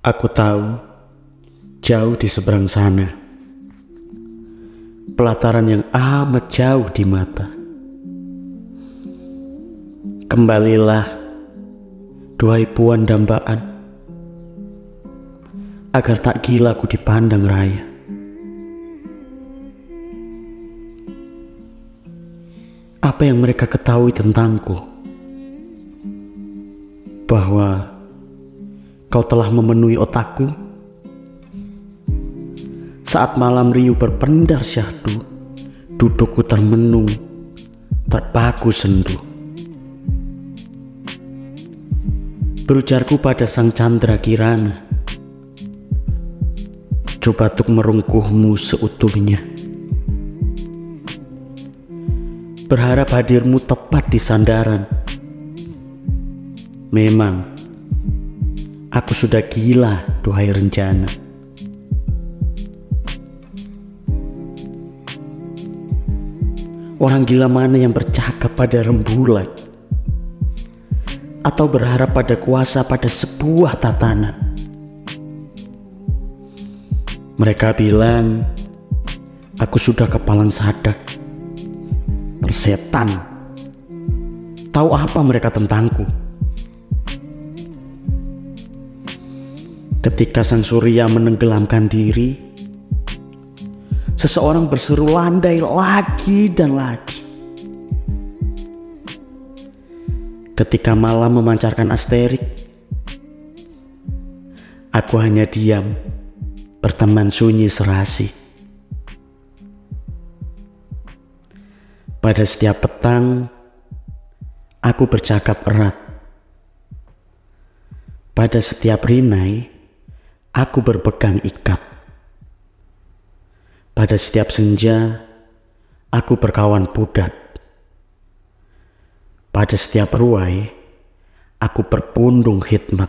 Aku tahu, jauh di seberang sana, pelataran yang amat jauh di mata. Kembalilah, duhai puan dambaan, agar tak gila ku dipandang raya. Apa yang mereka ketahui tentangku? Bahwa kau telah memenuhi otakku. Saat malam riuh berpendar syahdu, dudukku termenung, terpaku sendu. Berujarku pada sang Chandra Kirana, coba untuk merungkuhmu seutuhnya. Berharap hadirmu tepat di sandaran. Memang, Aku sudah gila, duhai rencana. Orang gila mana yang bercakap pada rembulan? Atau berharap pada kuasa pada sebuah tatanan? Mereka bilang, aku sudah kepalang sadak. Persetan. Tahu apa mereka tentangku? Ketika sang surya menenggelamkan diri, seseorang berseru landai lagi dan lagi. Ketika malam memancarkan asterik, aku hanya diam, berteman sunyi serasi. Pada setiap petang, aku bercakap erat. Pada setiap rinai, aku berpegang ikat. Pada setiap senja, aku berkawan pudat. Pada setiap ruai, aku berpundung khidmat.